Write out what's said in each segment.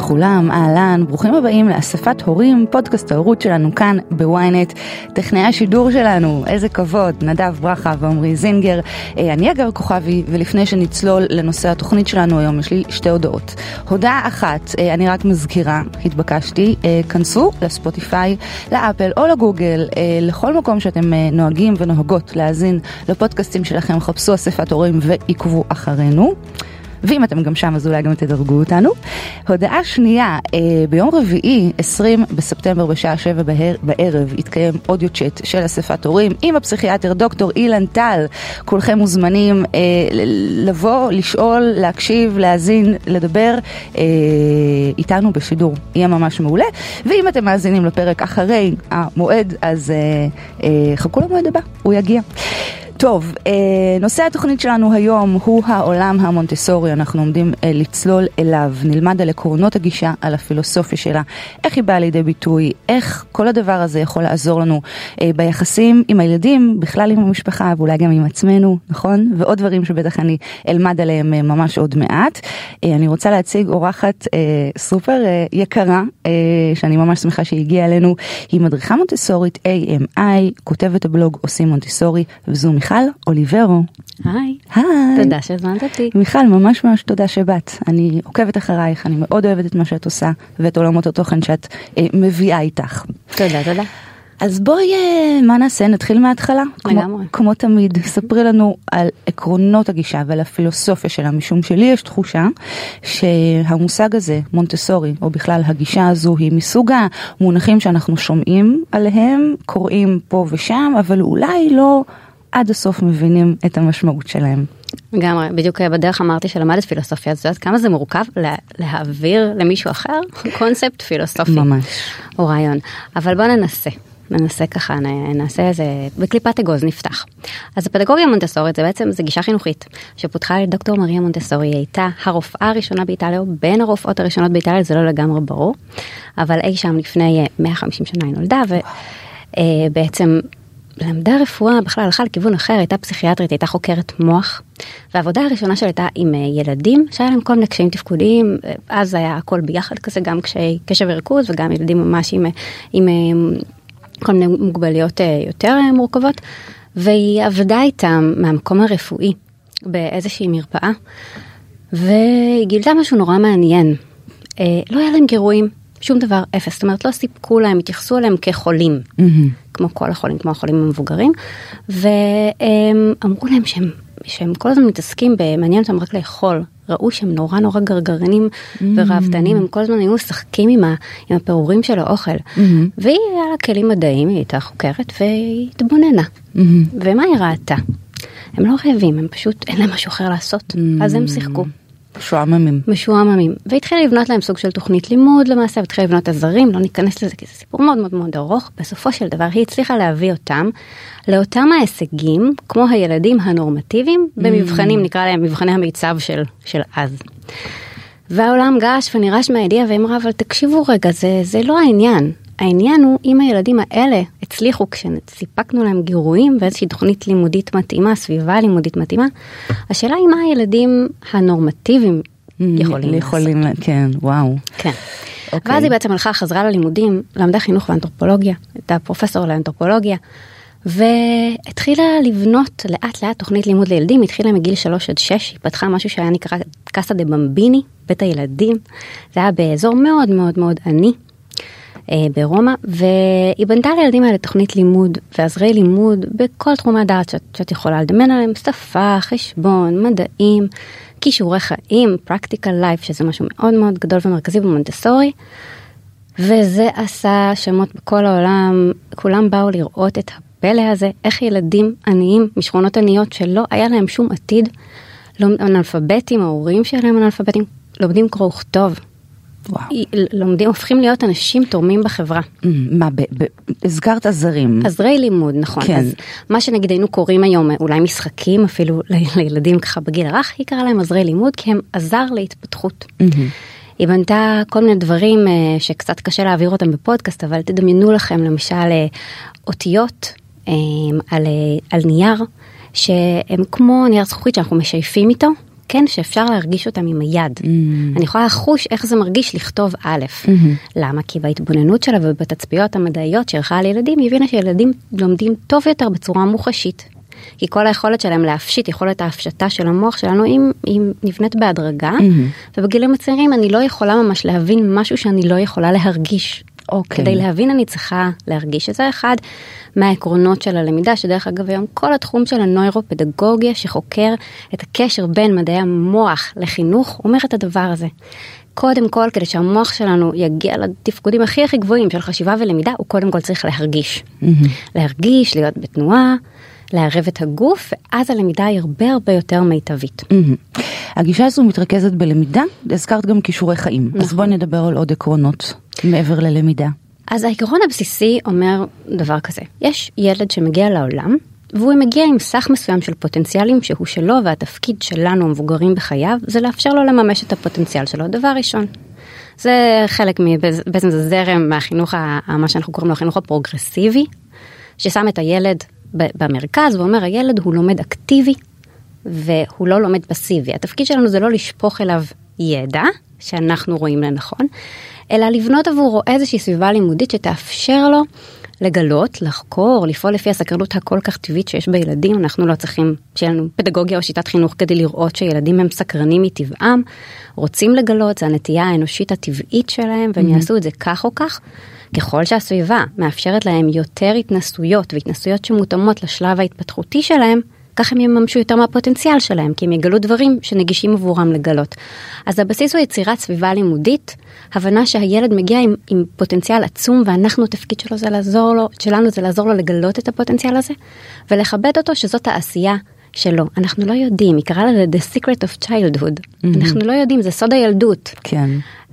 לכולם, אהלן, ברוכים הבאים לאספת הורים, פודקאסט ההורות שלנו כאן בוויינט. טכנאי השידור שלנו, איזה כבוד, נדב ברכה ועמרי זינגר. אה, אני אגר כוכבי, ולפני שנצלול לנושא התוכנית שלנו היום, יש לי שתי הודעות. הודעה אחת, אה, אני רק מזכירה, התבקשתי, אה, כנסו לספוטיפיי, לאפל או לגוגל, לכל מקום שאתם נוהגים ונוהגות להאזין לפודקאסטים שלכם, חפשו אספת הורים ועקבו אחרינו. ואם אתם גם שם אז אולי גם תדרגו אותנו. הודעה שנייה, אה, ביום רביעי 20 בספטמבר בשעה 7 בערב יתקיים אודיו צ'אט של אספת הורים עם הפסיכיאטר דוקטור אילן טל. כולכם מוזמנים אה, לבוא, לשאול, להקשיב, להאזין, לדבר אה, איתנו בשידור. יהיה ממש מעולה. ואם אתם מאזינים לפרק אחרי המועד אז חכו למועד הבא, הוא יגיע. טוב, אה, נושא התוכנית שלנו היום הוא העולם המונטסורי, אנחנו עומדים אה, לצלול אליו, נלמד על עקרונות הגישה, על הפילוסופיה שלה, איך היא באה לידי ביטוי, איך כל הדבר הזה יכול לעזור לנו אה, ביחסים עם הילדים, בכלל עם המשפחה ואולי גם עם עצמנו, נכון? ועוד דברים שבטח אני אלמד עליהם ממש עוד מעט. אני רוצה להציג אורחת סופר יקרה, שאני ממש שמחה שהיא הגיעה אלינו, היא מדריכה מונטסורית AMI, כותבת הבלוג עושים מונטסורי, וזו מיכל. מיכל אוליברו. היי. היי. תודה שהזמנת אותי. מיכל, ממש ממש תודה שבאת. אני עוקבת אחרייך, אני מאוד אוהבת את מה שאת עושה ואת עולמות התוכן שאת אה, מביאה איתך. תודה, תודה. אז בואי, אה, מה נעשה? נתחיל מההתחלה. כמו, כמו תמיד, ספרי לנו על עקרונות הגישה ועל הפילוסופיה שלה, משום שלי יש תחושה שהמושג הזה, מונטסורי, או בכלל הגישה הזו, היא מסוג המונחים שאנחנו שומעים עליהם, קוראים פה ושם, אבל אולי לא עד הסוף מבינים את המשמעות שלהם. לגמרי, בדיוק בדרך אמרתי שלמדת פילוסופיה, אז את יודעת כמה זה מורכב לה, להעביר למישהו אחר קונספט פילוסופי. ממש. או רעיון. אבל בוא ננסה. ננסה ככה, נעשה איזה, בקליפת אגוז נפתח. אז הפדגוגיה המונטסורית זה בעצם, זה גישה חינוכית שפותחה על דוקטור מריה מונטסורי, היא הייתה הרופאה הראשונה באיטליה, או בין הרופאות הראשונות באיטליה, זה לא לגמרי ברור, אבל אי שם לפני 150 שנה היא נולדה, ובעצם למדה רפואה, בכלל הלכה לכיוון אחר, הייתה פסיכיאטרית, הייתה חוקרת מוח. והעבודה הראשונה שלה הייתה עם אה, ילדים שהיה להם כל מיני קשיים תפקודיים, אה, אז היה הכל ביחד כזה, גם קשיי קשב וריכוז וגם ילדים ממש עם, אה, עם כל מיני מוגבלויות יותר מורכבות. והיא עבדה איתם מהמקום הרפואי באיזושהי מרפאה, והיא גילתה משהו נורא מעניין. לא היה להם גירויים, שום דבר אפס, זאת אומרת לא סיפקו להם, התייחסו אליהם כחולים, mm-hmm. כמו כל החולים, כמו החולים המבוגרים, ואמרו להם שהם, שהם כל הזמן מתעסקים במעניין אותם רק לאכול, ראו שהם נורא נורא גרגרנים mm-hmm. וראוותנים, הם כל הזמן היו משחקים עם, ה, עם הפירורים של האוכל, mm-hmm. והיא היה לה כלים מדעיים, היא הייתה חוקרת והיא התבוננה, mm-hmm. ומה היא ראתה? הם לא רעבים, הם פשוט אין להם משהו אחר לעשות, mm-hmm. אז הם שיחקו. משועממים. משועממים. והתחילה לבנות להם סוג של תוכנית לימוד למעשה, והתחילה לבנות עזרים, לא ניכנס לזה כי זה סיפור מאוד מאוד מאוד ארוך. בסופו של דבר היא הצליחה להביא אותם לאותם ההישגים, כמו הילדים הנורמטיביים, במבחנים, mm. נקרא להם מבחני המיצב של, של אז. והעולם געש ונרעש מהידיעה ואמרה, אבל תקשיבו רגע, זה, זה לא העניין. העניין הוא אם הילדים האלה הצליחו כשסיפקנו להם גירויים ואיזושהי תוכנית לימודית מתאימה, סביבה לימודית מתאימה, השאלה היא מה הילדים הנורמטיביים mm, יכולים יכולים, כן, וואו. כן. Okay. אוקיי. ואז היא בעצם הלכה, חזרה ללימודים, למדה חינוך ואנתרופולוגיה, הייתה פרופסור לאנתרופולוגיה, והתחילה לבנות לאט לאט תוכנית לימוד לילדים, התחילה מגיל 3 עד 6, היא פתחה משהו שהיה נקרא קאסה דה במביני, בית הילדים, זה היה באזור מאוד מאוד מאוד עני, ברומא, והיא בנתה לילדים האלה תוכנית לימוד ועזרי לימוד בכל תחומי הדעת שאת, שאת יכולה לדמיין עליהם, שפה, חשבון, מדעים, כישורי חיים, practical life, שזה משהו מאוד מאוד גדול ומרכזי במונטסורי. וזה עשה שמות בכל העולם, כולם באו לראות את הפלא הזה, איך ילדים עניים משכונות עניות שלא היה להם שום עתיד, לא אנאלפביתים, ההורים שלהם אנאלפביתים, לומדים קרוא וכתוב. וואו. לומדים, הופכים להיות אנשים תורמים בחברה. Mm, מה, ב, ב, הזכרת עזרים. עזרי לימוד, נכון. כן. אז מה שנגיד היינו קוראים היום, אולי משחקים אפילו לילדים ככה בגיל הרך, היא קראה להם עזרי לימוד כי הם עזר להתפתחות. היא בנתה כל מיני דברים אה, שקצת קשה להעביר אותם בפודקאסט, אבל תדמיינו לכם למשל אה, אותיות אה, על, על נייר, שהם כמו נייר זכוכית שאנחנו משייפים איתו. כן, שאפשר להרגיש אותם עם היד. Mm. אני יכולה לחוש איך זה מרגיש לכתוב א'. Mm-hmm. למה? כי בהתבוננות שלה ובתצפיות המדעיות שערכה על ילדים, היא הבינה שילדים לומדים טוב יותר בצורה מוחשית. כי כל היכולת שלהם להפשיט, יכולת ההפשטה של המוח שלנו, היא, היא נבנית בהדרגה, mm-hmm. ובגילים הצעירים אני לא יכולה ממש להבין משהו שאני לא יכולה להרגיש. אוקיי. כדי להבין אני צריכה להרגיש שזה אחד מהעקרונות של הלמידה, שדרך אגב היום כל התחום של הנוירופדגוגיה שחוקר את הקשר בין מדעי המוח לחינוך, אומר את הדבר הזה. קודם כל, כדי שהמוח שלנו יגיע לתפקודים הכי הכי גבוהים של חשיבה ולמידה, הוא קודם כל צריך להרגיש. Mm-hmm. להרגיש, להיות בתנועה, לערב את הגוף, ואז הלמידה היא הרבה הרבה יותר מיטבית. Mm-hmm. הגישה הזו מתרכזת בלמידה, הזכרת גם כישורי חיים. נכון. אז בואי נדבר על עוד עקרונות מעבר ללמידה. אז העיקרון הבסיסי אומר דבר כזה, יש ילד שמגיע לעולם, והוא מגיע עם סך מסוים של פוטנציאלים שהוא שלו, והתפקיד שלנו המבוגרים בחייו, זה לאפשר לו לממש את הפוטנציאל שלו, דבר ראשון. זה חלק, בעצם זה זרם מהחינוך, מה שאנחנו קוראים לו החינוך הפרוגרסיבי, ששם את הילד במרכז ואומר הילד הוא לומד אקטיבי והוא לא לומד פסיבי. התפקיד שלנו זה לא לשפוך אליו ידע שאנחנו רואים לנכון, אלא לבנות עבורו איזושהי סביבה לימודית שתאפשר לו לגלות, לחקור, לפעול לפי הסקרנות הכל כך טבעית שיש בילדים. אנחנו לא צריכים שיהיה לנו פדגוגיה או שיטת חינוך כדי לראות שילדים הם סקרנים מטבעם, רוצים לגלות, זה הנטייה האנושית הטבעית שלהם והם mm-hmm. יעשו את זה כך או כך. ככל שהסביבה מאפשרת להם יותר התנסויות והתנסויות שמותאמות לשלב ההתפתחותי שלהם, כך הם יממשו יותר מהפוטנציאל שלהם, כי הם יגלו דברים שנגישים עבורם לגלות. אז הבסיס הוא יצירת סביבה לימודית, הבנה שהילד מגיע עם, עם פוטנציאל עצום, ואנחנו, התפקיד שלו זה לעזור לו, שלנו זה לעזור לו לגלות את הפוטנציאל הזה, ולכבד אותו שזאת העשייה שלו. אנחנו לא יודעים, היא קראה לזה The Secret of Childhood. Mm-hmm. אנחנו לא יודעים, זה סוד הילדות. כן.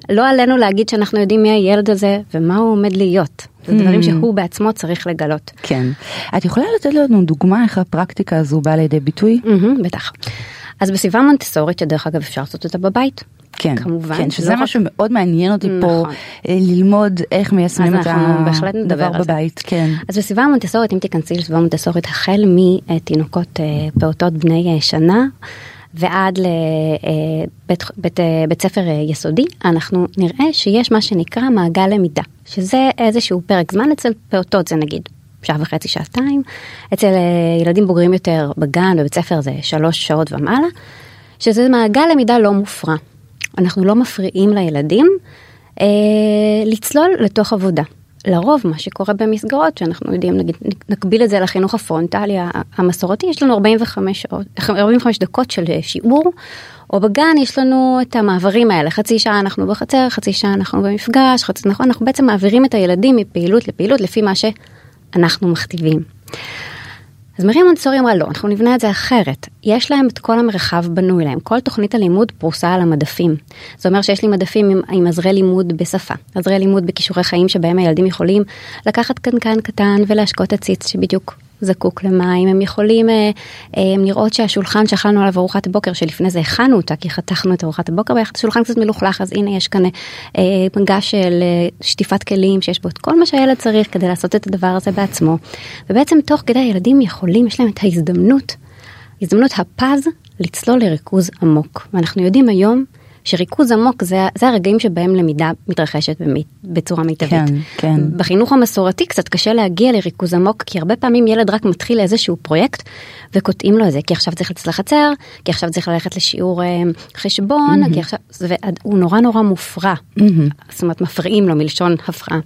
לא עלינו להגיד שאנחנו יודעים מי הילד הזה ומה הוא עומד להיות. זה mm. דברים שהוא בעצמו צריך לגלות. כן. את יכולה לתת לנו דוגמה איך הפרקטיקה הזו באה לידי ביטוי? Mm-hmm, בטח. אז בסביבה מונטסורית, שדרך אגב אפשר לעשות אותה בבית. כן, כמובן. כן, שזה לא משהו רק... מאוד מעניין אותי נכון. פה, אה, ללמוד איך מיישמים את הדבר בבית. כן. אז בסביבה המונטסורית, אם תיכנסי לסביבה המונטסורית, החל מתינוקות אה, פעוטות בני אה, שנה, ועד לבית בית, בית ספר יסודי, אנחנו נראה שיש מה שנקרא מעגל למידה, שזה איזשהו פרק זמן אצל פעוטות, זה נגיד שעה וחצי, שעתיים, אצל ילדים בוגרים יותר בגן, בבית ספר זה שלוש שעות ומעלה, שזה מעגל למידה לא מופרע. אנחנו לא מפריעים לילדים אה, לצלול לתוך עבודה. לרוב מה שקורה במסגרות שאנחנו יודעים נגיד נקביל את זה לחינוך הפרונטלי המסורתי יש לנו 45 שעות 45 דקות של שיעור או בגן יש לנו את המעברים האלה חצי שעה אנחנו בחצר חצי שעה אנחנו במפגש חצי נכון אנחנו בעצם מעבירים את הילדים מפעילות לפעילות לפי מה שאנחנו מכתיבים. אז מרים מונטסורי אמרה לא, אנחנו נבנה את זה אחרת. יש להם את כל המרחב בנוי להם, כל תוכנית הלימוד פרוסה על המדפים. זה אומר שיש לי מדפים עם, עם עזרי לימוד בשפה, עזרי לימוד בכישורי חיים שבהם הילדים יכולים לקחת קנקן קטן ולהשקות עציץ שבדיוק זקוק למים, הם יכולים אה, אה, לראות שהשולחן שאכלנו עליו ארוחת הבוקר, שלפני זה הכנו אותה כי חתכנו את ארוחת הבוקר ביחד, השולחן קצת מלוכלך, אז הנה יש כאן אה, מגש של אה, שטיפת כלים שיש בו את כל מה שהילד צריך כדי לעשות את הדבר הזה בעצמו. ובעצם תוך כדי הילדים יכולים, יש להם את ההזדמנות, הזדמנות הפז לצלול לריכוז עמוק. ואנחנו יודעים היום שריכוז עמוק זה, זה הרגעים שבהם למידה מתרחשת בצורה מיטבית. כן, כן. בחינוך המסורתי קצת קשה להגיע לריכוז עמוק, כי הרבה פעמים ילד רק מתחיל איזשהו פרויקט וקוטעים לו את זה, כי עכשיו צריך לצאת לחצר, כי עכשיו צריך ללכת לשיעור אה, חשבון, mm-hmm. כי עכשיו, הוא נורא נורא מופרע, mm-hmm. זאת אומרת מפריעים לו מלשון הפרעה.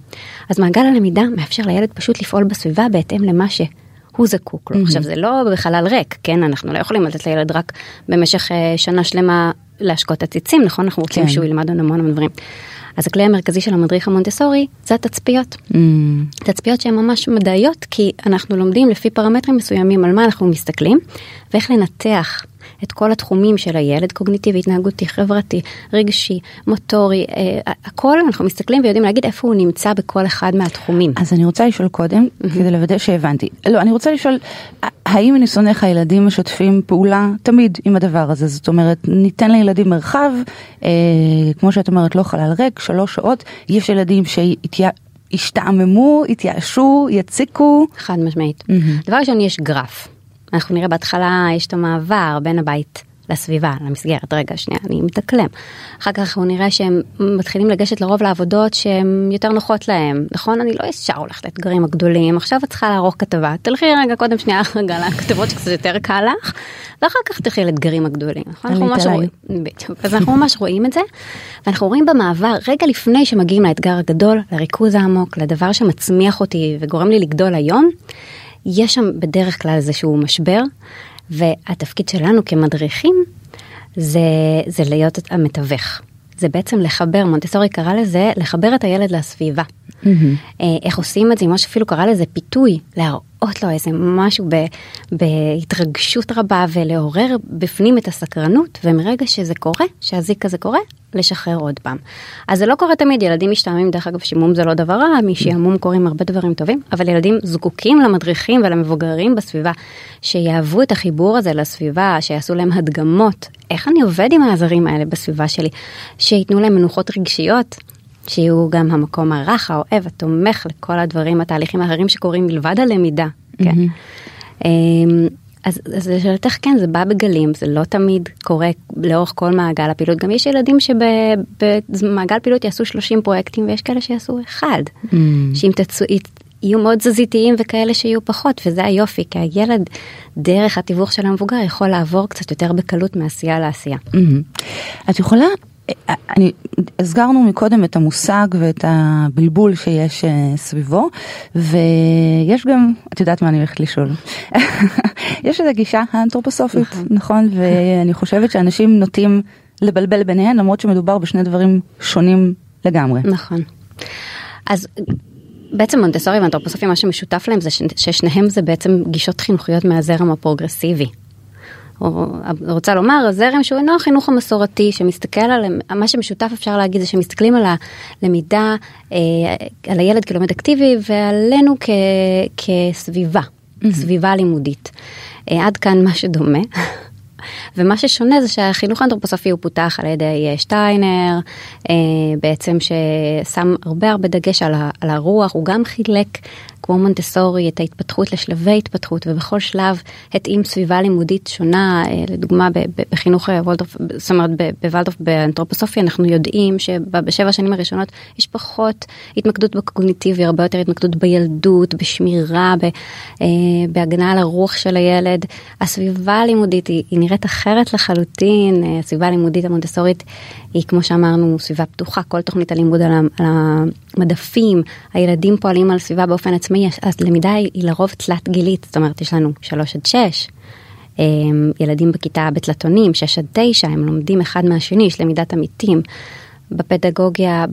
אז מעגל הלמידה מאפשר לילד פשוט לפעול בסביבה בהתאם למה ש... הוא זקוק לו. Mm-hmm. עכשיו זה לא בחלל ריק, כן, אנחנו לא יכולים לתת לילד רק במשך uh, שנה שלמה להשקות עציצים, נכון? אנחנו רוצים כן. שהוא ילמד עוד המון המון דברים. אז הכלי המרכזי של המדריך המונטסורי זה התצפיות. Mm. תצפיות שהן ממש מדעיות כי אנחנו לומדים לפי פרמטרים מסוימים על מה אנחנו מסתכלים ואיך לנתח את כל התחומים של הילד, קוגניטיבי, התנהגותי, חברתי, רגשי, מוטורי, אה, הכל אנחנו מסתכלים ויודעים להגיד איפה הוא נמצא בכל אחד מהתחומים. אז אני רוצה לשאול קודם, mm-hmm. כדי לוודא שהבנתי. לא, אני רוצה לשאול, האם מניסיונך הילדים משתפים פעולה תמיד עם הדבר הזה? זאת אומרת, ניתן לילדים מרחב, אה, כמו שאת אומרת, לא חלל ריק, שלוש שעות, יש ילדים שישתעממו, יתייאשו, יציקו. חד משמעית. Mm-hmm. דבר ראשון, יש גרף. אנחנו נראה בהתחלה יש את המעבר בין הבית לסביבה, למסגרת, רגע שנייה, אני מתאקלם. אחר כך אנחנו נראה שהם מתחילים לגשת לרוב לעבודות שהן יותר נוחות להם, נכון? אני לא ישר הולכת לאתגרים הגדולים, עכשיו את צריכה לערוך כתבה, תלכי רגע קודם שנייה רגע לכתבות שקצת יותר קל לך, ואחר כך תלכי לאתגרים הגדולים, נכון? אנחנו ממש רואים, בדיוק, אז אנחנו ממש רואים את זה, ואנחנו רואים במעבר, רגע לפני שמגיעים לאתגר הגדול, לריכוז העמוק, לדבר שמצמיח אותי וגורם לי לגדול היום, יש שם בדרך כלל איזשהו משבר, והתפקיד שלנו כמדריכים זה, זה להיות המתווך. זה בעצם לחבר, מונטסורי קרא לזה לחבר את הילד לסביבה. Mm-hmm. איך עושים את זה, ממש אפילו קרא לזה פיתוי, להראות לו איזה משהו ב, בהתרגשות רבה ולעורר בפנים את הסקרנות, ומרגע שזה קורה, שהזיק הזה קורה, לשחרר עוד פעם. אז זה לא קורה תמיד, ילדים משתעממים, דרך אגב שימום זה לא דבר רע, משעמום קורים הרבה דברים טובים, אבל ילדים זקוקים למדריכים ולמבוגרים בסביבה, שיאהבו את החיבור הזה לסביבה, שיעשו להם הדגמות, איך אני עובד עם העזרים האלה בסביבה שלי, שייתנו להם מנוחות רגשיות. שיהיו גם המקום הרך, האוהב, התומך לכל הדברים, התהליכים האחרים שקורים מלבד הלמידה. כן. Mm-hmm. אז, אז לשאלתך כן זה בא בגלים זה לא תמיד קורה לאורך כל מעגל הפעילות גם יש ילדים שבמעגל פעילות יעשו 30 פרויקטים ויש כאלה שיעשו אחד mm. שאם תצאו יהיו מאוד תזזיתיים וכאלה שיהיו פחות וזה היופי כי הילד דרך התיווך של המבוגר יכול לעבור קצת יותר בקלות מעשייה לעשייה. Mm-hmm. את יכולה אני, הסגרנו מקודם את המושג ואת הבלבול שיש uh, סביבו, ויש גם, את יודעת מה אני הולכת לשאול, יש איזו גישה האנתרופוסופית, נכון, נכון? ואני חושבת שאנשים נוטים לבלבל ביניהן, למרות שמדובר בשני דברים שונים לגמרי. נכון. אז בעצם מונטסורי ואנתרופוסופיה מה שמשותף להם זה ששניהם זה בעצם גישות חינוכיות מהזרם הפרוגרסיבי. או רוצה לומר הזרם שהוא אינו החינוך המסורתי שמסתכל על מה שמשותף אפשר להגיד זה שמסתכלים על הלמידה אה, על הילד כלומד אקטיבי ועלינו כ, כסביבה mm-hmm. סביבה לימודית אה, עד כאן מה שדומה. ומה ששונה זה שהחינוך האנתרופוסופי הוא פותח על ידי אה, שטיינר, בעצם ששם הרבה הרבה דגש על, הרוח, הוא גם חילק כמו מונטסורי את ההתפתחות לשלבי התפתחות ובכל שלב התאים סביבה לימודית שונה. אה, לדוגמה בחינוך אה, וולדורף זאת אומרת בוולדורף באנתרופוסופיה אנחנו יודעים שבשבע השנים הראשונות יש פחות התמקדות בקוגניטיבי הרבה יותר התמקדות בילדות בשמירה אה, בהגנה על הרוח של הילד. הסביבה הלימודית היא, היא נראית אחרת לחלוטין. הסביבה הלימודית המונטסורית היא כמו שאמרנו סביבה פתוחה. כל תוכנית הלימוד על המדפים הילדים פועלים על סביבה באופן עצמי. עצמאי, אז למידה היא לרוב תלת גילית, זאת אומרת יש לנו 3 עד 6, אמ, ילדים בכיתה בתלתונים, 6 עד 9, הם לומדים אחד מהשני, יש למידת עמיתים. בפדגוגיה,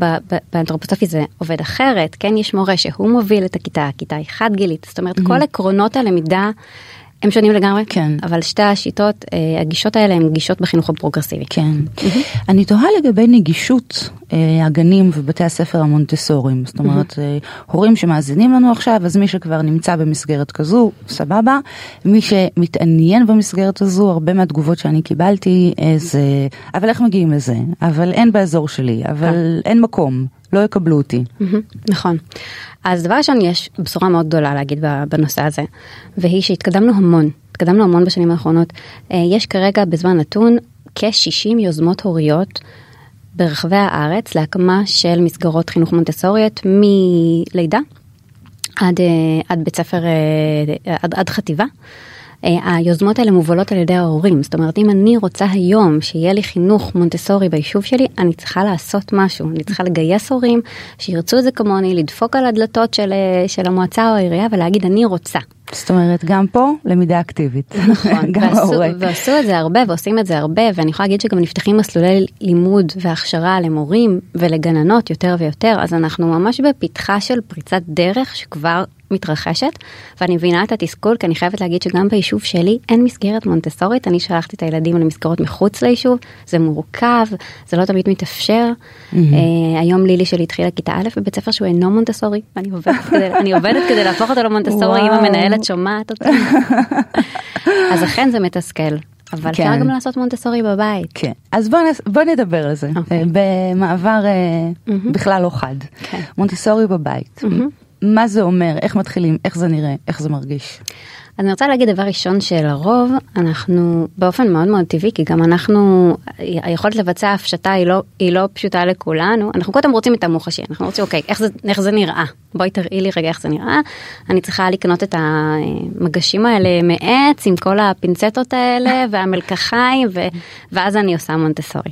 באנתרופוסופי זה עובד אחרת, כן יש מורה שהוא מוביל את הכיתה, הכיתה היא חד גילית, זאת אומרת mm-hmm. כל עקרונות הלמידה הם שונים לגמרי, כן. אבל שתי השיטות, אה, הגישות האלה הן גישות בחינוך הפרוגרסיבי. כן. אני תוהה לגבי נגישות אה, הגנים ובתי הספר המונטסוריים, זאת אומרת, mm-hmm. הורים שמאזינים לנו עכשיו, אז מי שכבר נמצא במסגרת כזו, סבבה, מי שמתעניין במסגרת הזו, הרבה מהתגובות שאני קיבלתי, זה, אבל איך מגיעים לזה? אבל אין באזור שלי, אבל אין מקום. לא יקבלו אותי. נכון. אז דבר ראשון יש בשורה מאוד גדולה להגיד בנושא הזה, והיא שהתקדמנו המון, התקדמנו המון בשנים האחרונות. אה, יש כרגע בזמן נתון כ-60 יוזמות הוריות ברחבי הארץ להקמה של מסגרות חינוך מונטסוריות מלידה עד, אה, עד בית ספר, אה, עד, עד חטיבה. אה, היוזמות האלה מובלות על ידי ההורים זאת אומרת אם אני רוצה היום שיהיה לי חינוך מונטסורי ביישוב שלי אני צריכה לעשות משהו אני צריכה לגייס הורים שירצו את זה כמוני לדפוק על הדלתות של, אה, של המועצה או העירייה ולהגיד אני רוצה. זאת אומרת גם פה למידה אקטיבית. נכון, גם ועשו, ועשו את זה הרבה ועושים את זה הרבה ואני יכולה להגיד שגם נפתחים מסלולי לימוד והכשרה למורים ולגננות יותר ויותר אז אנחנו ממש בפתחה של פריצת דרך שכבר מתרחשת ואני מבינה את התסכול כי אני חייבת להגיד שגם ביישוב שלי אין מסגרת מונטסורית אני שלחתי את הילדים למסגרות מחוץ ליישוב זה מורכב זה לא תמיד מתאפשר mm-hmm. היום לילי שלי התחילה כיתה א' בבית ספר שהוא אינו מונטסורי אני עובדת כדי, אני עובדת כדי להפוך אותו למונטסורי אם המנהלת שומעת אותי אז אכן זה מתסכל אבל כן. אפשר גם לעשות מונטסורי בבית. כן. אז בוא, נס, בוא נדבר על זה, okay. אוקיי. במעבר mm-hmm. בכלל לא חד. Okay. כן. מונטסורי בבית. Mm-hmm. מה זה אומר, איך מתחילים, איך זה נראה, איך זה מרגיש. אז אני רוצה להגיד דבר ראשון שלרוב אנחנו באופן מאוד מאוד טבעי כי גם אנחנו היכולת לבצע הפשטה היא לא היא לא פשוטה לכולנו. אנחנו קודם רוצים את המוחשי אנחנו רוצים אוקיי איך זה איך זה נראה? בואי תראי לי רגע איך זה נראה. אני צריכה לקנות את המגשים האלה מעץ עם כל הפינצטות האלה והמלקחיים ו, ואז אני עושה מונטסורי.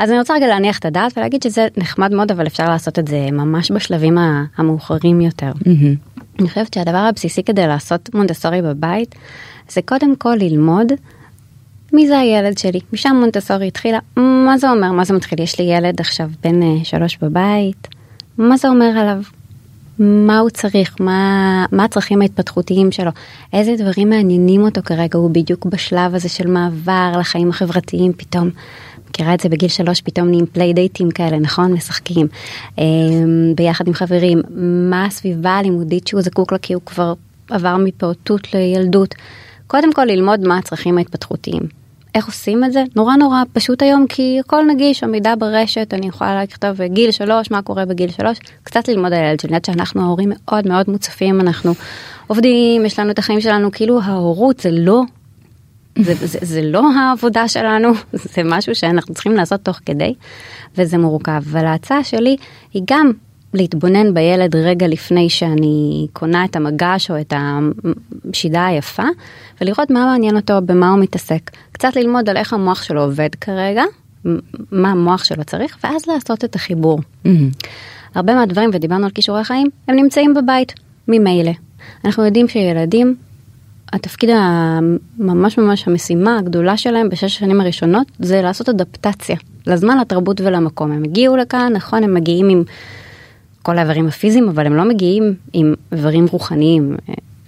אז אני רוצה רגע להניח את הדעת ולהגיד שזה נחמד מאוד אבל אפשר לעשות את זה ממש בשלבים המאוחרים יותר. Mm-hmm. אני חושבת שהדבר הבסיסי כדי לעשות מונטסורי בבית זה קודם כל ללמוד מי זה הילד שלי. משם מונטסורי התחילה. מה זה אומר? מה זה מתחיל? יש לי ילד עכשיו בן uh, שלוש בבית. מה זה אומר עליו? מה הוא צריך? מה מה הצרכים ההתפתחותיים שלו? איזה דברים מעניינים אותו כרגע? הוא בדיוק בשלב הזה של מעבר לחיים החברתיים פתאום. מכירה את זה בגיל שלוש פתאום נהיים פליי דייטים כאלה נכון? משחקים אה, ביחד עם חברים. מה הסביבה הלימודית שהוא זקוק לה? כי הוא כבר עבר מפעוטות לילדות. קודם כל ללמוד מה הצרכים ההתפתחותיים. איך עושים את זה? נורא נורא פשוט היום כי הכל נגיש, המידע ברשת, אני יכולה לכתוב גיל שלוש, מה קורה בגיל שלוש, קצת ללמוד על הילד שלי, יודעת שאנחנו ההורים מאוד מאוד מוצפים, אנחנו עובדים, יש לנו את החיים שלנו, כאילו ההורות זה לא זה, זה, זה לא העבודה שלנו, זה משהו שאנחנו צריכים לעשות תוך כדי, וזה מורכב. אבל ההצעה שלי היא גם להתבונן בילד רגע לפני שאני קונה את המגש או את השידה היפה, ולראות מה מעניין אותו, במה הוא מתעסק. קצת ללמוד על איך המוח שלו עובד כרגע, מה המוח שלו צריך, ואז לעשות את החיבור. Mm-hmm. הרבה מהדברים, ודיברנו על כישורי חיים, הם נמצאים בבית, ממילא. אנחנו יודעים שילדים התפקיד הממש ממש המשימה הגדולה שלהם בשש השנים הראשונות זה לעשות אדפטציה לזמן לתרבות ולמקום. הם הגיעו לכאן נכון הם מגיעים עם כל האיברים הפיזיים אבל הם לא מגיעים עם איברים רוחניים.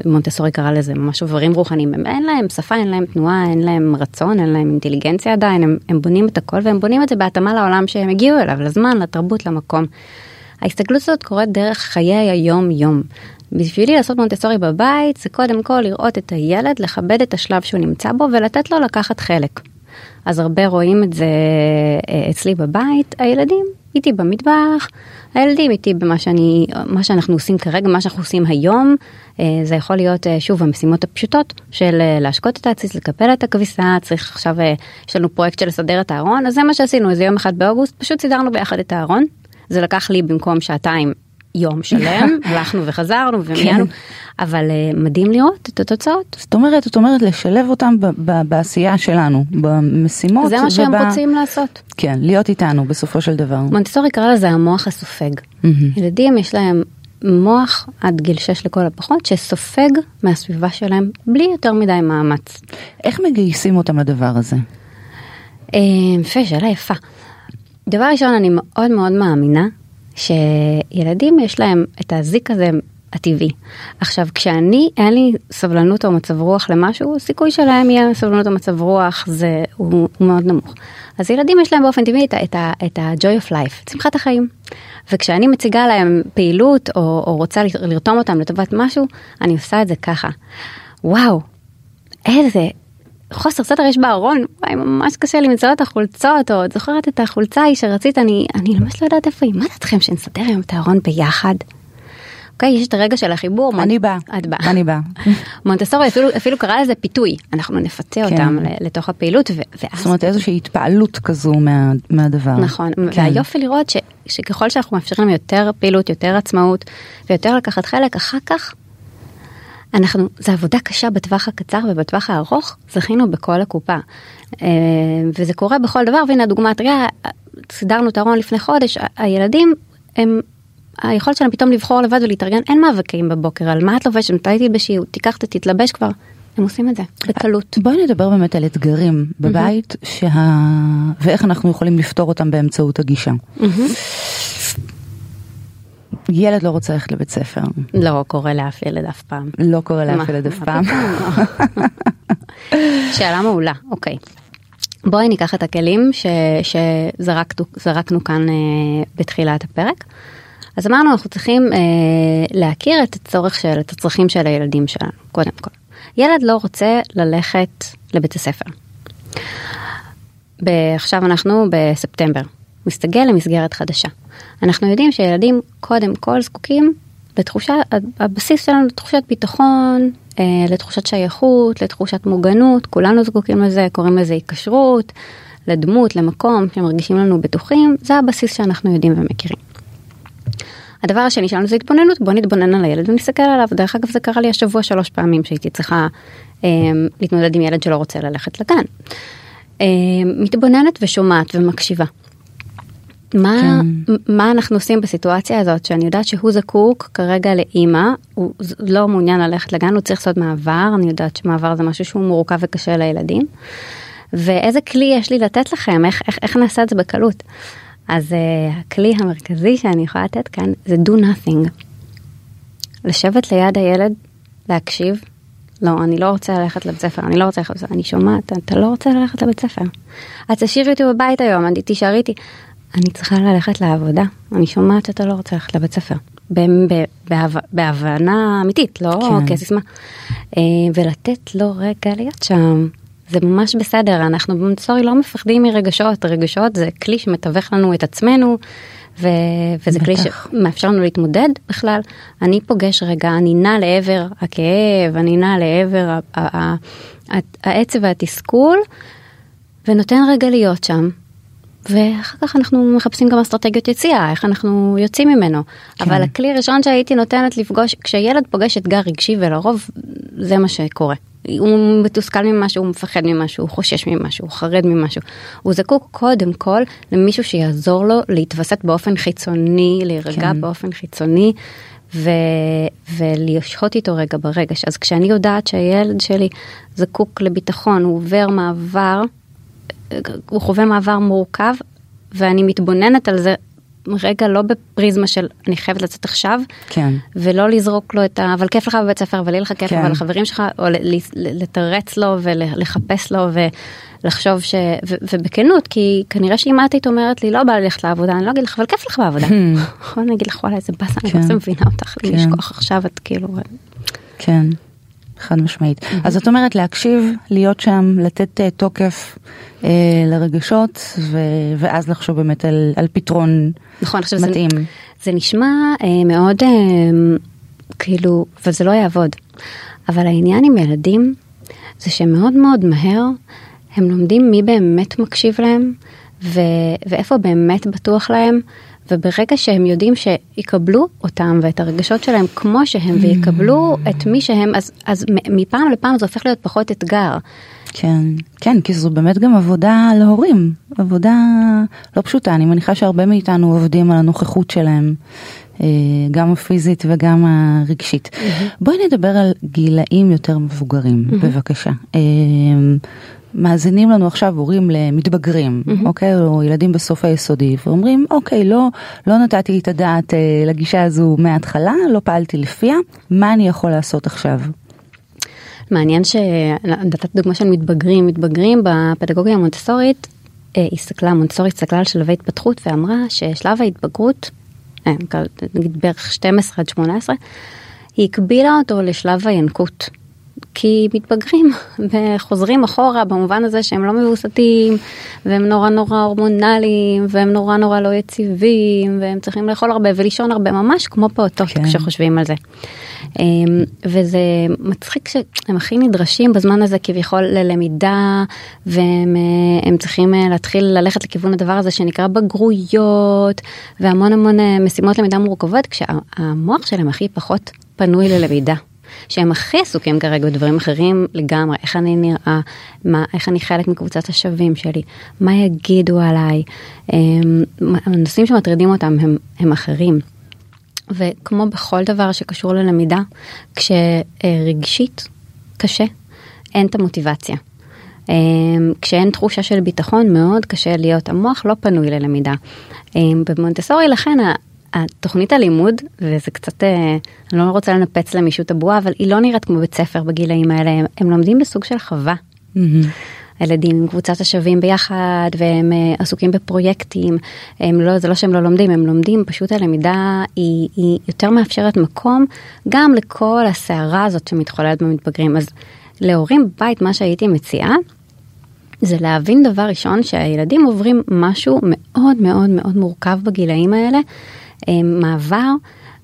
מונטסורי קרא לזה ממש איברים רוחניים. הם אין להם שפה אין להם תנועה אין להם רצון אין להם אינטליגנציה עדיין. הם, הם בונים את הכל והם בונים את זה בהתאמה לעולם שהם הגיעו אליו לזמן לתרבות למקום. ההסתגלות הזאת קורית דרך חיי היום יום בשבילי לעשות מונטסורי בבית זה קודם כל לראות את הילד, לכבד את השלב שהוא נמצא בו ולתת לו לקחת חלק. אז הרבה רואים את זה אה, אצלי בבית, הילדים איתי במטבח, הילדים איתי במה שאני, מה שאנחנו עושים כרגע, מה שאנחנו עושים היום, אה, זה יכול להיות אה, שוב המשימות הפשוטות של להשקות את העציס, לקפל את הכביסה, צריך עכשיו, יש לנו פרויקט של לסדר את הארון, אז זה מה שעשינו, איזה יום אחד באוגוסט, פשוט סידרנו ביחד את הארון. זה לקח לי במקום שעתיים יום שלם, הלכנו וחזרנו ומיינו, כן. אבל uh, מדהים לראות את התוצאות. זאת אומרת, זאת אומרת לשלב אותם בעשייה שלנו, במשימות. זה מה שהם. רוצים לעשות. כן, להיות איתנו בסופו של דבר. מונטסורי קרא לזה המוח הסופג. ילדים יש להם מוח עד גיל 6 לכל הפחות שסופג מהסביבה שלהם בלי יותר מדי מאמץ. איך מגייסים אותם לדבר הזה? אה, יפה, שאלה יפה. דבר ראשון אני מאוד מאוד מאמינה שילדים יש להם את הזיק הזה הטבעי. עכשיו כשאני אין לי סבלנות או מצב רוח למשהו הסיכוי שלהם יהיה סבלנות או מצב רוח זה הוא, הוא מאוד נמוך. אז ילדים יש להם באופן טבעי את ה-joy of life, צמחת החיים. וכשאני מציגה להם פעילות או, או רוצה לרתום אותם לטובת משהו אני עושה את זה ככה. וואו איזה חוסר סדר יש בארון, וואי ממש קשה לי למצוא את החולצות, או את זוכרת את החולצה ההיא שרצית, אני, אני ממש לא יודעת איפה היא, מה דעתכם שנסדר היום את הארון ביחד? אוקיי, יש את הרגע של החיבור. אני באה. את באה. אני באה. מונטסורי אפילו, אפילו קרא לזה פיתוי, אנחנו נפתה כן. אותם לתוך הפעילות. ואז... זאת אומרת איזושהי התפעלות כזו מה, מהדבר. נכון, כן. והיופי לראות ש, שככל שאנחנו מאפשרים יותר פעילות, יותר עצמאות, ויותר לקחת חלק, אחר כך אנחנו, זה עבודה קשה בטווח הקצר ובטווח הארוך, זכינו בכל הקופה. אה, וזה קורה בכל דבר, והנה הדוגמה תראה, סידרנו את הארון לפני חודש, הילדים הם, היכולת שלהם פתאום לבחור לבד ולהתארגן, אין מאבקים בבוקר על מה את לובשת, מתי תתלבשי, תיקח, תתלבש כבר. הם עושים את זה בקלות. בואי נדבר באמת על אתגרים בבית mm-hmm. שה... ואיך אנחנו יכולים לפתור אותם באמצעות הגישה. ילד לא רוצה ללכת לבית ספר. לא קורה לאף ילד אף פעם. לא קורה לאף? ילד אף פעם. שאלה מעולה, אוקיי. בואי ניקח את הכלים ש, שזרקנו זרקנו כאן אה, בתחילת הפרק. אז אמרנו אנחנו צריכים אה, להכיר את הצורך של, את הצרכים של הילדים שלנו, קודם כל. ילד לא רוצה ללכת לבית הספר. עכשיו אנחנו בספטמבר, מסתגל למסגרת חדשה. אנחנו יודעים שילדים קודם כל זקוקים לתחושה, הבסיס שלנו לתחושת ביטחון, אה, לתחושת שייכות, לתחושת מוגנות, כולנו זקוקים לזה, קוראים לזה היקשרות, לדמות, למקום, שמרגישים לנו בטוחים, זה הבסיס שאנחנו יודעים ומכירים. הדבר השני שלנו זה התבוננות, בוא נתבונן על הילד ונסתכל עליו. דרך אגב זה קרה לי השבוע שלוש פעמים שהייתי צריכה אה, להתמודד עם ילד שלא רוצה ללכת לגן. אה, מתבוננת ושומעת ומקשיבה. מה, כן. מה אנחנו עושים בסיטואציה הזאת שאני יודעת שהוא זקוק כרגע לאימא, הוא לא מעוניין ללכת לגן, הוא צריך לעשות מעבר, אני יודעת שמעבר זה משהו שהוא מורכב וקשה לילדים. ואיזה כלי יש לי לתת לכם, איך, איך, איך נעשה את זה בקלות. אז uh, הכלי המרכזי שאני יכולה לתת כאן זה do nothing. לשבת ליד הילד, להקשיב, לא, אני לא רוצה ללכת לבית ספר, אני לא רוצה ללכת לבית ספר, אני שומעת, אתה לא רוצה ללכת לבית ספר. את תשאירי אותי בבית היום, אני תישארי איתי. אני צריכה ללכת לעבודה, אני שומעת שאתה לא רוצה ללכת לבית ספר. בהבנה אמיתית, לא כן. כסיסמה. אה, ולתת לו רגע להיות שם. זה ממש בסדר, אנחנו במונטסורי לא מפחדים מרגשות, רגשות זה כלי שמתווך לנו את עצמנו, ו- וזה כלי בטח. שמאפשר לנו להתמודד בכלל. אני פוגש רגע, אני נע לעבר הכאב, אני נע לעבר העצב והתסכול, ונותן רגע להיות שם. ואחר כך אנחנו מחפשים גם אסטרטגיות יציאה, איך אנחנו יוצאים ממנו. כן. אבל הכלי הראשון שהייתי נותנת לפגוש, כשילד פוגש אתגר רגשי ולרוב זה מה שקורה. הוא מתוסכל ממשהו, הוא מפחד ממשהו, הוא חושש ממשהו, הוא חרד ממשהו. הוא זקוק קודם כל למישהו שיעזור לו להתווסת באופן חיצוני, להירגע כן. באופן חיצוני. ו... ולשהות איתו רגע ברגש. אז כשאני יודעת שהילד שלי זקוק לביטחון, הוא עובר מעבר, הוא חווה מעבר מורכב, ואני מתבוננת על זה רגע לא בפריזמה של אני חייבת לצאת עכשיו, כן. ולא לזרוק לו את ה... אבל כיף לך בבית ספר, אבל יהיה לך כיף, כן. אבל לחברים שלך, או לתרץ לו ולחפש לו ולחשוב ש... ו- ובכנות, כי כנראה שאם את היית אומרת לי לא בא לי ללכת לעבודה, אני לא אגיד לך, אבל כיף לך בעבודה. נכון, אני אגיד לך וואלה איזה באסה, אני כן. לא מבינה אותך, כן. כוח עכשיו, את כאילו... כן, חד משמעית. אז זאת אומרת להקשיב, להיות שם, לתת אה, תוקף אה, לרגשות, ו- ואז לחשוב באמת על, על פתרון נכון, עכשיו זה, מתאים. זה נשמע אה, מאוד אה, כאילו, וזה לא יעבוד. אבל העניין עם ילדים זה שמאוד מאוד מהר הם לומדים מי באמת מקשיב להם ו- ואיפה באמת בטוח להם. וברגע שהם יודעים שיקבלו אותם ואת הרגשות שלהם כמו שהם ויקבלו את מי שהם אז אז מפעם לפעם זה הופך להיות פחות אתגר. כן, כן, כי זו באמת גם עבודה להורים, עבודה לא פשוטה, אני מניחה שהרבה מאיתנו עובדים על הנוכחות שלהם, אה, גם הפיזית וגם הרגשית. בואי נדבר על גילאים יותר מבוגרים, בבקשה. מאזינים לנו עכשיו הורים למתבגרים, אוקיי, או ילדים בסוף היסודי, ואומרים, אוקיי, לא, לא נתתי את הדעת אה, לגישה הזו מההתחלה, לא פעלתי לפיה, מה אני יכול לעשות עכשיו? מעניין שנתת דוגמה של מתבגרים, מתבגרים בפדגוגיה המונטסורית, אה, הסתכלה, מונטסורי הסתכלה על שלבי התפתחות ואמרה ששלב ההתבגרות, אה, נגיד בערך 12 עד 18, היא הקבילה אותו לשלב הינקות. כי מתבגרים וחוזרים אחורה במובן הזה שהם לא מבוסתים והם נורא נורא הורמונליים והם נורא נורא לא יציבים והם צריכים לאכול הרבה ולישון הרבה ממש כמו פעוטות כן. כשחושבים על זה. אמ, וזה מצחיק שהם הכי נדרשים בזמן הזה כביכול ללמידה והם אה, הם צריכים אה, להתחיל ללכת לכיוון הדבר הזה שנקרא בגרויות והמון המון אה, משימות למידה מורכבות כשהמוח שלהם הכי פחות פנוי ללמידה. שהם הכי עסוקים כרגע בדברים אחרים לגמרי, איך אני נראה, מה, איך אני חלק מקבוצת השווים שלי, מה יגידו עליי, אמ, הנושאים שמטרידים אותם הם, הם אחרים. וכמו בכל דבר שקשור ללמידה, כשרגשית קשה, אין את המוטיבציה. אמ, כשאין תחושה של ביטחון מאוד קשה להיות, המוח לא פנוי ללמידה. אמ, במונטסורי לכן התוכנית הלימוד, וזה קצת, אה, אני לא רוצה לנפץ למישהו את הבועה, אבל היא לא נראית כמו בית ספר בגילאים האלה, הם, הם לומדים בסוג של חווה. הילדים עם קבוצת השווים ביחד והם uh, עסוקים בפרויקטים, הם לא, זה לא שהם לא לומדים, הם לומדים, פשוט הלמידה היא, היא יותר מאפשרת מקום גם לכל הסערה הזאת שמתחוללת במתבגרים. אז להורים בית, מה שהייתי מציעה, זה להבין דבר ראשון שהילדים עוברים משהו מאוד מאוד מאוד מורכב בגילאים האלה, מעבר.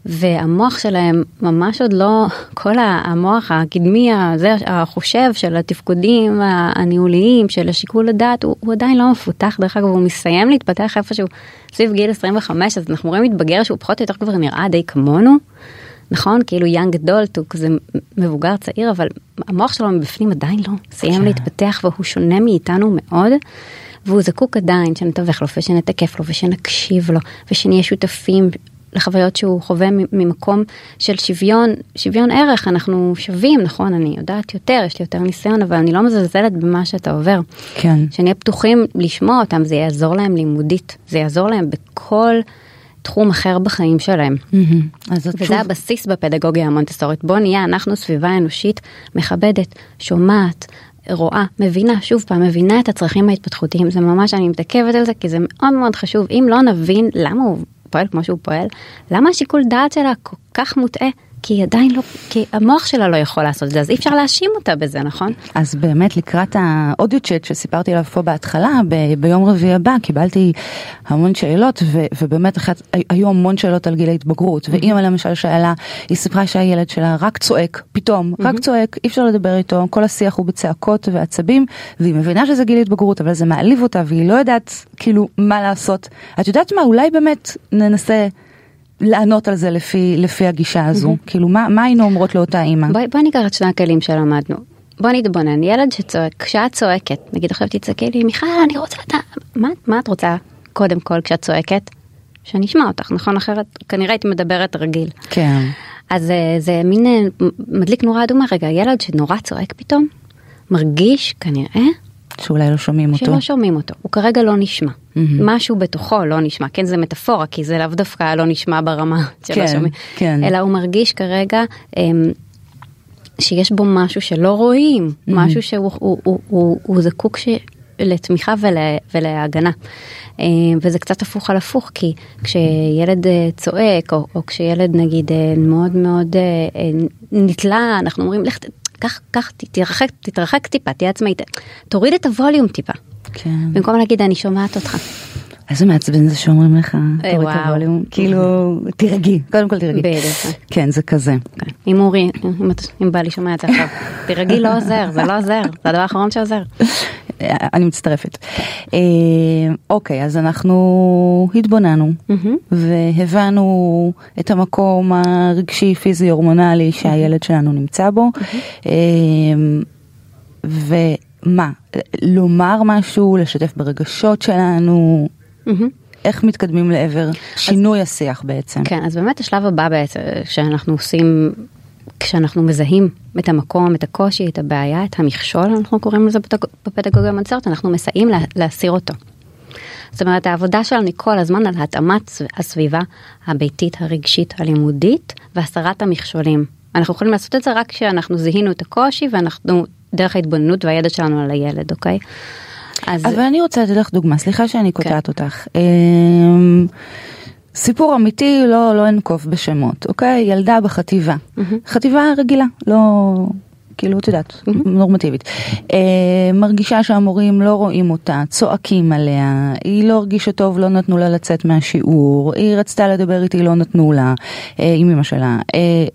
והמוח שלהם ממש עוד לא, כל המוח הקדמי הזה, החושב של התפקודים הניהוליים, של השיקול הדעת, הוא, הוא עדיין לא מפותח, דרך אגב הוא מסיים להתפתח איפשהו סביב גיל 25, אז אנחנו רואים מתבגר שהוא פחות או יותר כבר נראה די כמונו, נכון? כאילו יאנג אדולט הוא כזה מבוגר צעיר, אבל המוח שלו מבפנים עדיין לא סיים כן. להתפתח והוא שונה מאיתנו מאוד. והוא זקוק עדיין שנתווך לו ושנתקף לו ושנקשיב לו ושנהיה שותפים לחוויות שהוא חווה ממקום של שוויון, שוויון ערך, אנחנו שווים, נכון, אני יודעת יותר, יש לי יותר ניסיון, אבל אני לא מזלזלת במה שאתה עובר. כן. שנהיה פתוחים לשמוע אותם, זה יעזור להם לימודית, זה יעזור להם בכל תחום אחר בחיים שלהם. Mm-hmm. וזה שוב... הבסיס בפדגוגיה המונטסורית, בוא נהיה אנחנו סביבה אנושית מכבדת, שומעת. רואה, מבינה, שוב פעם, מבינה את הצרכים ההתפתחותיים, זה ממש, אני מתעכבת על זה כי זה מאוד מאוד חשוב, אם לא נבין למה הוא פועל כמו שהוא פועל, למה השיקול דעת שלה כל כך מוטעה? כי היא עדיין לא, כי המוח שלה לא יכול לעשות את זה, אז אי אפשר להאשים אותה בזה, נכון? אז באמת לקראת האודיו צ'אט שסיפרתי עליו פה בהתחלה, ב- ביום רביעי הבא קיבלתי המון שאלות, ו- ובאמת אחת, היו המון שאלות על גיל ההתבגרות, mm-hmm. ואימא למשל שאלה, היא סיפרה שהילד שלה רק צועק, פתאום, mm-hmm. רק צועק, אי אפשר לדבר איתו, כל השיח הוא בצעקות ועצבים, והיא מבינה שזה גיל ההתבגרות, אבל זה מעליב אותה, והיא לא יודעת כאילו מה לעשות. את יודעת מה, אולי באמת ננסה... לענות על זה לפי, לפי הגישה הזו? Mm-hmm. כאילו, מה, מה היינו אומרות לאותה אימא? בואי בוא ניקח את שני הכלים שלמדנו. בוא נתבונן, ילד שצועק, כשאת צועקת, נגיד עכשיו תצעקי לי, מיכל, אני רוצה לדעת, מה, מה את רוצה קודם כל כשאת צועקת? שאני אשמע אותך, נכון? אחרת כנראה היית מדברת רגיל. כן. אז אה, זה מין אה, מדליק נורה אדומה, רגע, ילד שנורא צועק פתאום, מרגיש כנראה שאולי לא שומעים אותו. שלא שומעים אותו, הוא כרגע לא נשמע. Mm-hmm. משהו בתוכו לא נשמע, כן זה מטאפורה, כי זה לאו דווקא לא נשמע ברמה שלא כן, שומעים, כן. אלא הוא מרגיש כרגע אמ, שיש בו משהו שלא רואים, mm-hmm. משהו שהוא הוא, הוא, הוא, הוא זקוק ש... לתמיכה ול, ולהגנה. אמ, וזה קצת הפוך על הפוך, כי כשילד אה, צועק, או, או כשילד נגיד אה, מאוד מאוד אה, נתלה, אנחנו אומרים, לך קח, קח, תתרחק, תתרחק טיפה, תהיה עצמאית, תוריד את הווליום טיפה. כן. במקום להגיד אני שומעת אותך. איזה מעצבן זה שאומרים לך, תוריד את הווליום, כאילו, תירגעי, קודם כל תירגעי. בדיוק. כן, זה כזה. כן. אם אורי, אם בא לי שומע את זה עכשיו, תירגעי לא עוזר, זה לא עוזר, זה הדבר האחרון שעוזר. אני מצטרפת. אה, אוקיי, אז אנחנו התבוננו והבנו את המקום הרגשי, פיזי, הורמונלי שהילד שלנו נמצא בו. אה, ומה, לומר משהו, לשתף ברגשות שלנו, איך מתקדמים לעבר שינוי השיח בעצם? כן, אז באמת השלב הבא בעצם שאנחנו עושים כשאנחנו מזהים את המקום, את הקושי, את הבעיה, את המכשול, אנחנו קוראים לזה בפדגוגיה מנצרת, אנחנו מסייעים לה, להסיר אותו. זאת אומרת, העבודה שלנו היא כל הזמן על התאמת הסביבה הביתית, הרגשית, הלימודית והסרת המכשולים. אנחנו יכולים לעשות את זה רק כשאנחנו זיהינו את הקושי ואנחנו דרך ההתבוננות והידע שלנו על הילד, אוקיי? אז... אבל אני רוצה לתת לך דוגמה, סליחה שאני קוטעת כן. אותך. סיפור אמיתי, לא, לא אנקוב בשמות, אוקיי? ילדה בחטיבה. Mm-hmm. חטיבה רגילה, לא... כאילו, את יודעת, mm-hmm. נורמטיבית. אה, מרגישה שהמורים לא רואים אותה, צועקים עליה, היא לא הרגישה טוב, לא נתנו לה לצאת מהשיעור, היא רצתה לדבר איתי, לא נתנו לה, אה, עם אמא שלה. אה,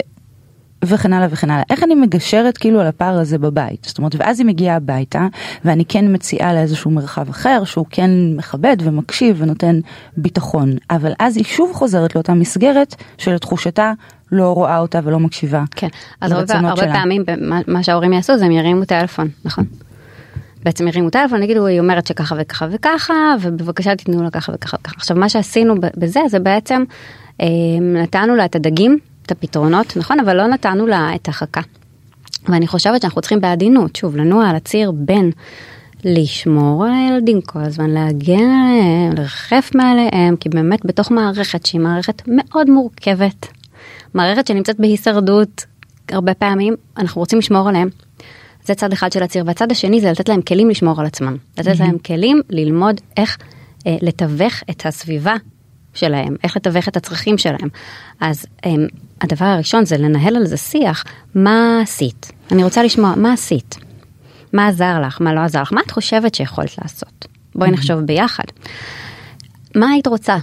וכן הלאה וכן הלאה. איך אני מגשרת כאילו על הפער הזה בבית? זאת אומרת, ואז היא מגיעה הביתה, ואני כן מציעה לה איזשהו מרחב אחר, שהוא כן מכבד ומקשיב ונותן ביטחון. אבל אז היא שוב חוזרת לאותה מסגרת שלתחושתה לא רואה אותה ולא מקשיבה. כן, אז הרבה, הרבה פעמים מה, מה שההורים יעשו זה הם ירימו טלפון, נכון? בעצם הרימו טלפון, יגידו, היא אומרת שככה וככה וככה, ובבקשה תיתנו לה ככה וככה וככה. עכשיו, מה שעשינו בזה, זה בעצם אה, נתנו לה את הדגים את הפתרונות, נכון? אבל לא נתנו לה את החכה. ואני חושבת שאנחנו צריכים בעדינות, שוב, לנוע על הציר בין לשמור על הילדים כל הזמן, להגן עליהם, לרחף מעליהם, כי באמת בתוך מערכת שהיא מערכת מאוד מורכבת, מערכת שנמצאת בהישרדות הרבה פעמים, אנחנו רוצים לשמור עליהם. זה צד אחד של הציר, והצד השני זה לתת להם כלים לשמור על עצמם. לתת להם כלים ללמוד איך אה, לתווך את הסביבה שלהם, איך לתווך את הצרכים שלהם. אז אה, הדבר הראשון זה לנהל על זה שיח, מה עשית? אני רוצה לשמוע, מה עשית? מה עזר לך, מה לא עזר לך, מה את חושבת שיכולת לעשות? בואי נחשוב ביחד. מה היית רוצה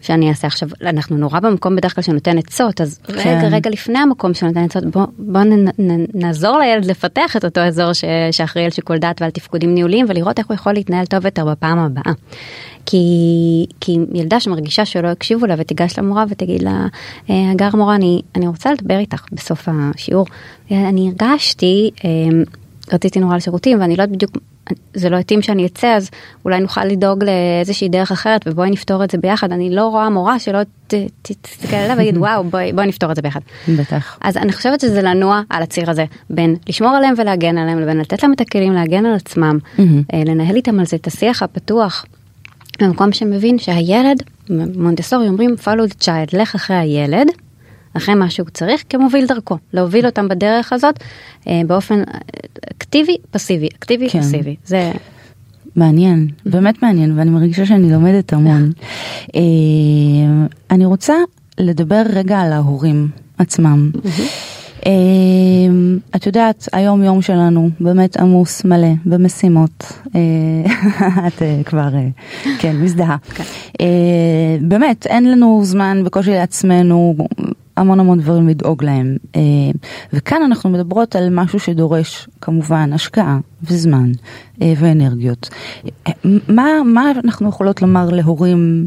שאני אעשה עכשיו אנחנו נורא במקום בדרך כלל שנותן עצות אז כן. רגע רגע לפני המקום שנותן עצות בוא, בוא נעזור לילד לפתח את אותו אזור ש, שאחראי על שיקול דעת ועל תפקודים ניהוליים ולראות איך הוא יכול להתנהל טוב יותר בפעם הבאה. כי, כי ילדה שמרגישה שלא הקשיבו לה ותיגש למורה ותגיד לה אה, הגר מורה אני, אני רוצה לדבר איתך בסוף השיעור אני הרגשתי אה, רציתי נורא לשירותים ואני לא יודעת בדיוק זה לא התאים שאני אצא אז אולי נוכל לדאוג לאיזושהי דרך אחרת ובואי נפתור את זה ביחד אני לא רואה מורה שלא תסתכל עליה ויגיד וואו בואי בואי נפתור את זה ביחד. בטח. אז אני חושבת שזה לנוע על הציר הזה בין לשמור עליהם ולהגן עליהם לבין לתת להם את הכלים להגן על עצמם אה, לנהל איתם על זה את השיח הפתוח. במקום שמבין שהילד מונטסורי אומרים follow the child לך אחרי הילד אחרי מה שהוא צריך כמוביל דרכו, להוביל אותם בדרך הזאת אה, באופן אה, אקטיבי פסיבי, אקטיבי כן. פסיבי. זה... מעניין, באמת מעניין, ואני מרגישה שאני לומדת המון. אה, אני רוצה לדבר רגע על ההורים עצמם. את יודעת, היום יום שלנו באמת עמוס מלא במשימות. אה, את אה, כבר, כן, מזדהה. כן. באמת, אין לנו זמן בקושי לעצמנו, המון המון דברים לדאוג להם. אה, וכאן אנחנו מדברות על משהו שדורש כמובן השקעה וזמן אה, ואנרגיות. אה, מה, מה אנחנו יכולות לומר להורים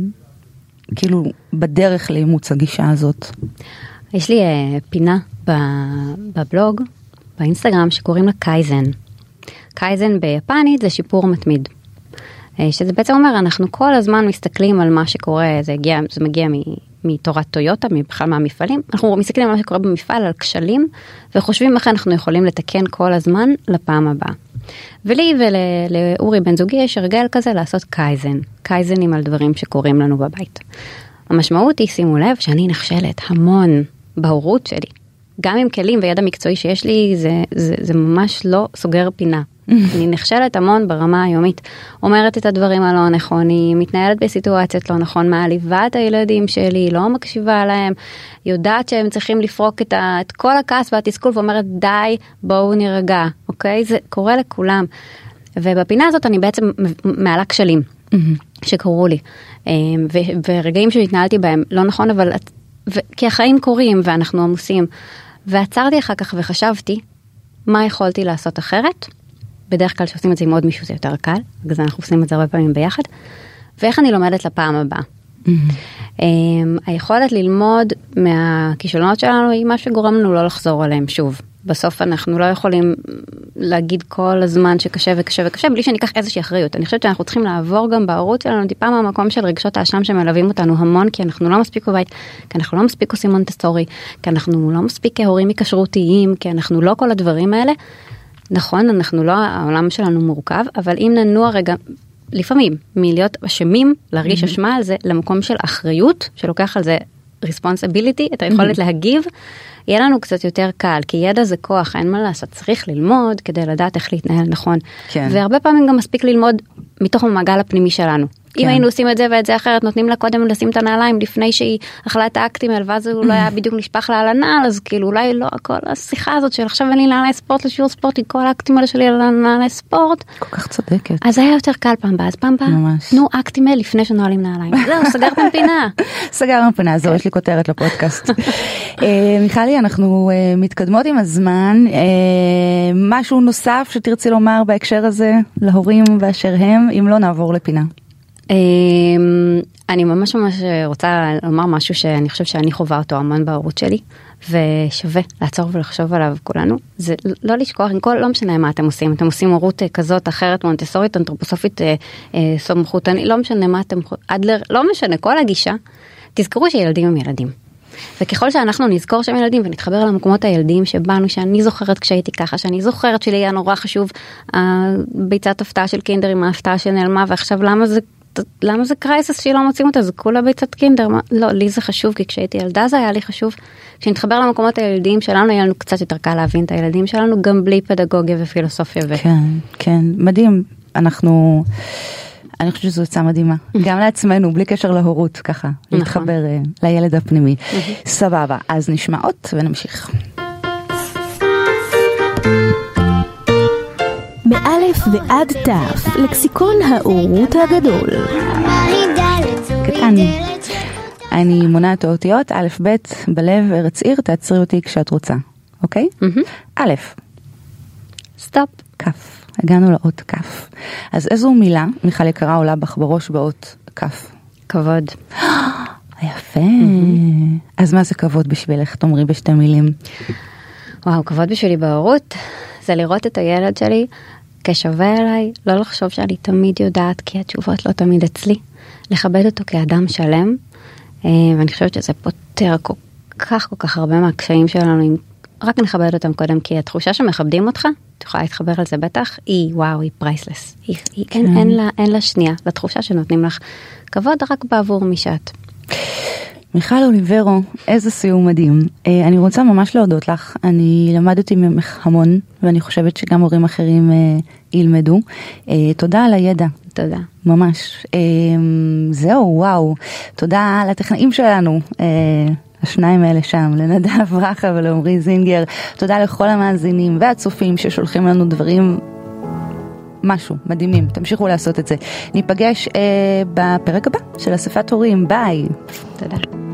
כאילו בדרך לאימוץ הגישה הזאת? יש לי פינה בבלוג, באינסטגרם, שקוראים לה קייזן. קייזן ביפנית זה שיפור מתמיד. שזה בעצם אומר אנחנו כל הזמן מסתכלים על מה שקורה זה הגיע זה מגיע מתורת טויוטה, בכלל מהמפעלים, אנחנו מסתכלים על מה שקורה במפעל, על כשלים, וחושבים איך אנחנו יכולים לתקן כל הזמן לפעם הבאה. ולי ולאורי בן זוגי יש הרגל כזה לעשות קייזן, קייזנים על דברים שקורים לנו בבית. המשמעות היא, שימו לב, שאני נכשלת המון בהורות שלי. גם עם כלים וידע מקצועי שיש לי, זה, זה, זה ממש לא סוגר פינה. אני נכשלת המון ברמה היומית, אומרת את הדברים הלא נכונים, מתנהלת בסיטואציות לא נכון, מעליבה את הילדים שלי, לא מקשיבה להם, יודעת שהם צריכים לפרוק את, ה, את כל הכעס והתסכול ואומרת די בואו נירגע, אוקיי? זה קורה לכולם. ובפינה הזאת אני בעצם מעלה כשלים שקרו לי, אמ, ורגעים שהתנהלתי בהם לא נכון אבל כי החיים קורים ואנחנו עמוסים. ועצרתי אחר כך וחשבתי מה יכולתי לעשות אחרת בדרך כלל כשעושים את זה עם עוד מישהו זה יותר קל, בגלל זה אנחנו עושים את זה הרבה פעמים ביחד, ואיך אני לומדת לפעם הבאה. Mm-hmm. היכולת ללמוד מהכישלונות שלנו היא מה שגורם לנו לא לחזור עליהם שוב. בסוף אנחנו לא יכולים להגיד כל הזמן שקשה וקשה וקשה בלי שניקח איזושהי אחריות. אני חושבת שאנחנו צריכים לעבור גם בהורות שלנו טיפה מהמקום של רגשות האשם שמלווים אותנו המון כי אנחנו לא מספיק בבית, כי אנחנו לא מספיק עושים מונטסטורי, כי אנחנו לא מספיק הורים היקשרותיים, כי אנחנו לא כל הדברים האלה. נכון, אנחנו לא, העולם שלנו מורכב, אבל אם ננוע רגע, לפעמים, מלהיות אשמים, להרגיש אשמה על זה, למקום של אחריות, שלוקח על זה responsibility, את היכולת להגיב, יהיה לנו קצת יותר קל, כי ידע זה כוח, אין מה לעשות, צריך ללמוד כדי לדעת איך להתנהל נכון. כן. והרבה פעמים גם מספיק ללמוד מתוך המעגל הפנימי שלנו. כן. אם היינו עושים את זה ואת זה אחרת נותנים לה קודם לשים את הנעליים לפני שהיא אכלה את האקטימל ואז הוא לא היה בדיוק נשפך לה על הנעל אז כאילו אולי לא כל השיחה הזאת של עכשיו אין לי נעלי ספורט לשיעור ספורט כל האקטימל שלי על נעלי ספורט. כל כך צודקת. אז היה יותר קל פעם הבאה אז פעם הבאה תנו אקטימל לפני שנועלים נעליים. זהו סגרתם פינה. סגרנו פינה זהו יש לי כותרת לפודקאסט. אה, מיכלי אנחנו אה, מתקדמות עם הזמן אה, משהו נוסף שתרצי לומר בהקשר הזה להורים באשר הם אם לא נעבור לפינה. אמ, אני ממש ממש רוצה לומר משהו שאני חושב שאני חווה אותו המון בהורות שלי ושווה לעצור ולחשוב עליו כולנו זה לא לשכוח עם כל לא משנה מה אתם עושים אתם עושים הורות אה, כזאת אחרת מונטסורית אנתרופוסופית אה, אה, סמכותני לא משנה מה אתם אדלר לא משנה כל הגישה תזכרו שילדים הם ילדים. וככל שאנחנו נזכור שהם ילדים ונתחבר למקומות הילדיים שבאנו, שאני זוכרת כשהייתי ככה, שאני זוכרת שלי היה נורא חשוב הביצת הפתעה של קינדר עם ההפתעה שנעלמה, ועכשיו למה זה למה זה קרייסס שלא מוצאים אותה זה כולה ביצת קינדר מה, לא לי זה חשוב כי כשהייתי ילדה זה היה לי חשוב. כשנתחבר למקומות הילדיים שלנו יהיה לנו קצת יותר קל להבין את הילדים שלנו גם בלי פדגוגיה ופילוסופיה. ו... כן כן מדהים אנחנו. אני חושבת שזו עצה מדהימה גם לעצמנו בלי קשר להורות ככה נכון. להתחבר uh, לילד הפנימי סבבה אז נשמע עוד ונמשיך. מאלף ועד תף, לקסיקון האורות הגדול. קטן. אני מונה את האותיות א' ב' בלב ארץ עיר תעצרי אותי כשאת רוצה, אוקיי? א', סטופ. כ', הגענו לאות כ'. אז איזו מילה, מיכל יקרה, עולה בך בראש באות כ'? כבוד. יפה. אז מה זה כבוד בשבילך? תאמרי בשתי מילים. וואו, כבוד בשבילי בהורות זה לראות את הילד שלי כשווה אליי, לא לחשוב שאני תמיד יודעת כי התשובות לא תמיד אצלי, לכבד אותו כאדם שלם, אה, ואני חושבת שזה פותר כל כך כל כך הרבה מהקשיים שלנו, אם רק נכבד אותם קודם, כי התחושה שמכבדים אותך, את יכולה להתחבר על זה בטח, היא וואו, היא פרייסלס, היא, היא, כן. אין, אין, לה, אין לה שנייה, לתחושה שנותנים לך כבוד רק בעבור מי שאת. מיכל אוליברו, איזה סיום מדהים. אה, אני רוצה ממש להודות לך, אני למדתי ממך המון, ואני חושבת שגם הורים אחרים אה, ילמדו. אה, תודה על הידע. תודה. ממש. זהו, וואו. תודה לטכנאים שלנו. השניים האלה שם, לנדב ברכה ולעמרי זינגר. תודה לכל המאזינים והצופים ששולחים לנו דברים משהו, מדהימים, תמשיכו לעשות את זה. ניפגש אה, בפרק הבא של אספת הורים, ביי. תודה.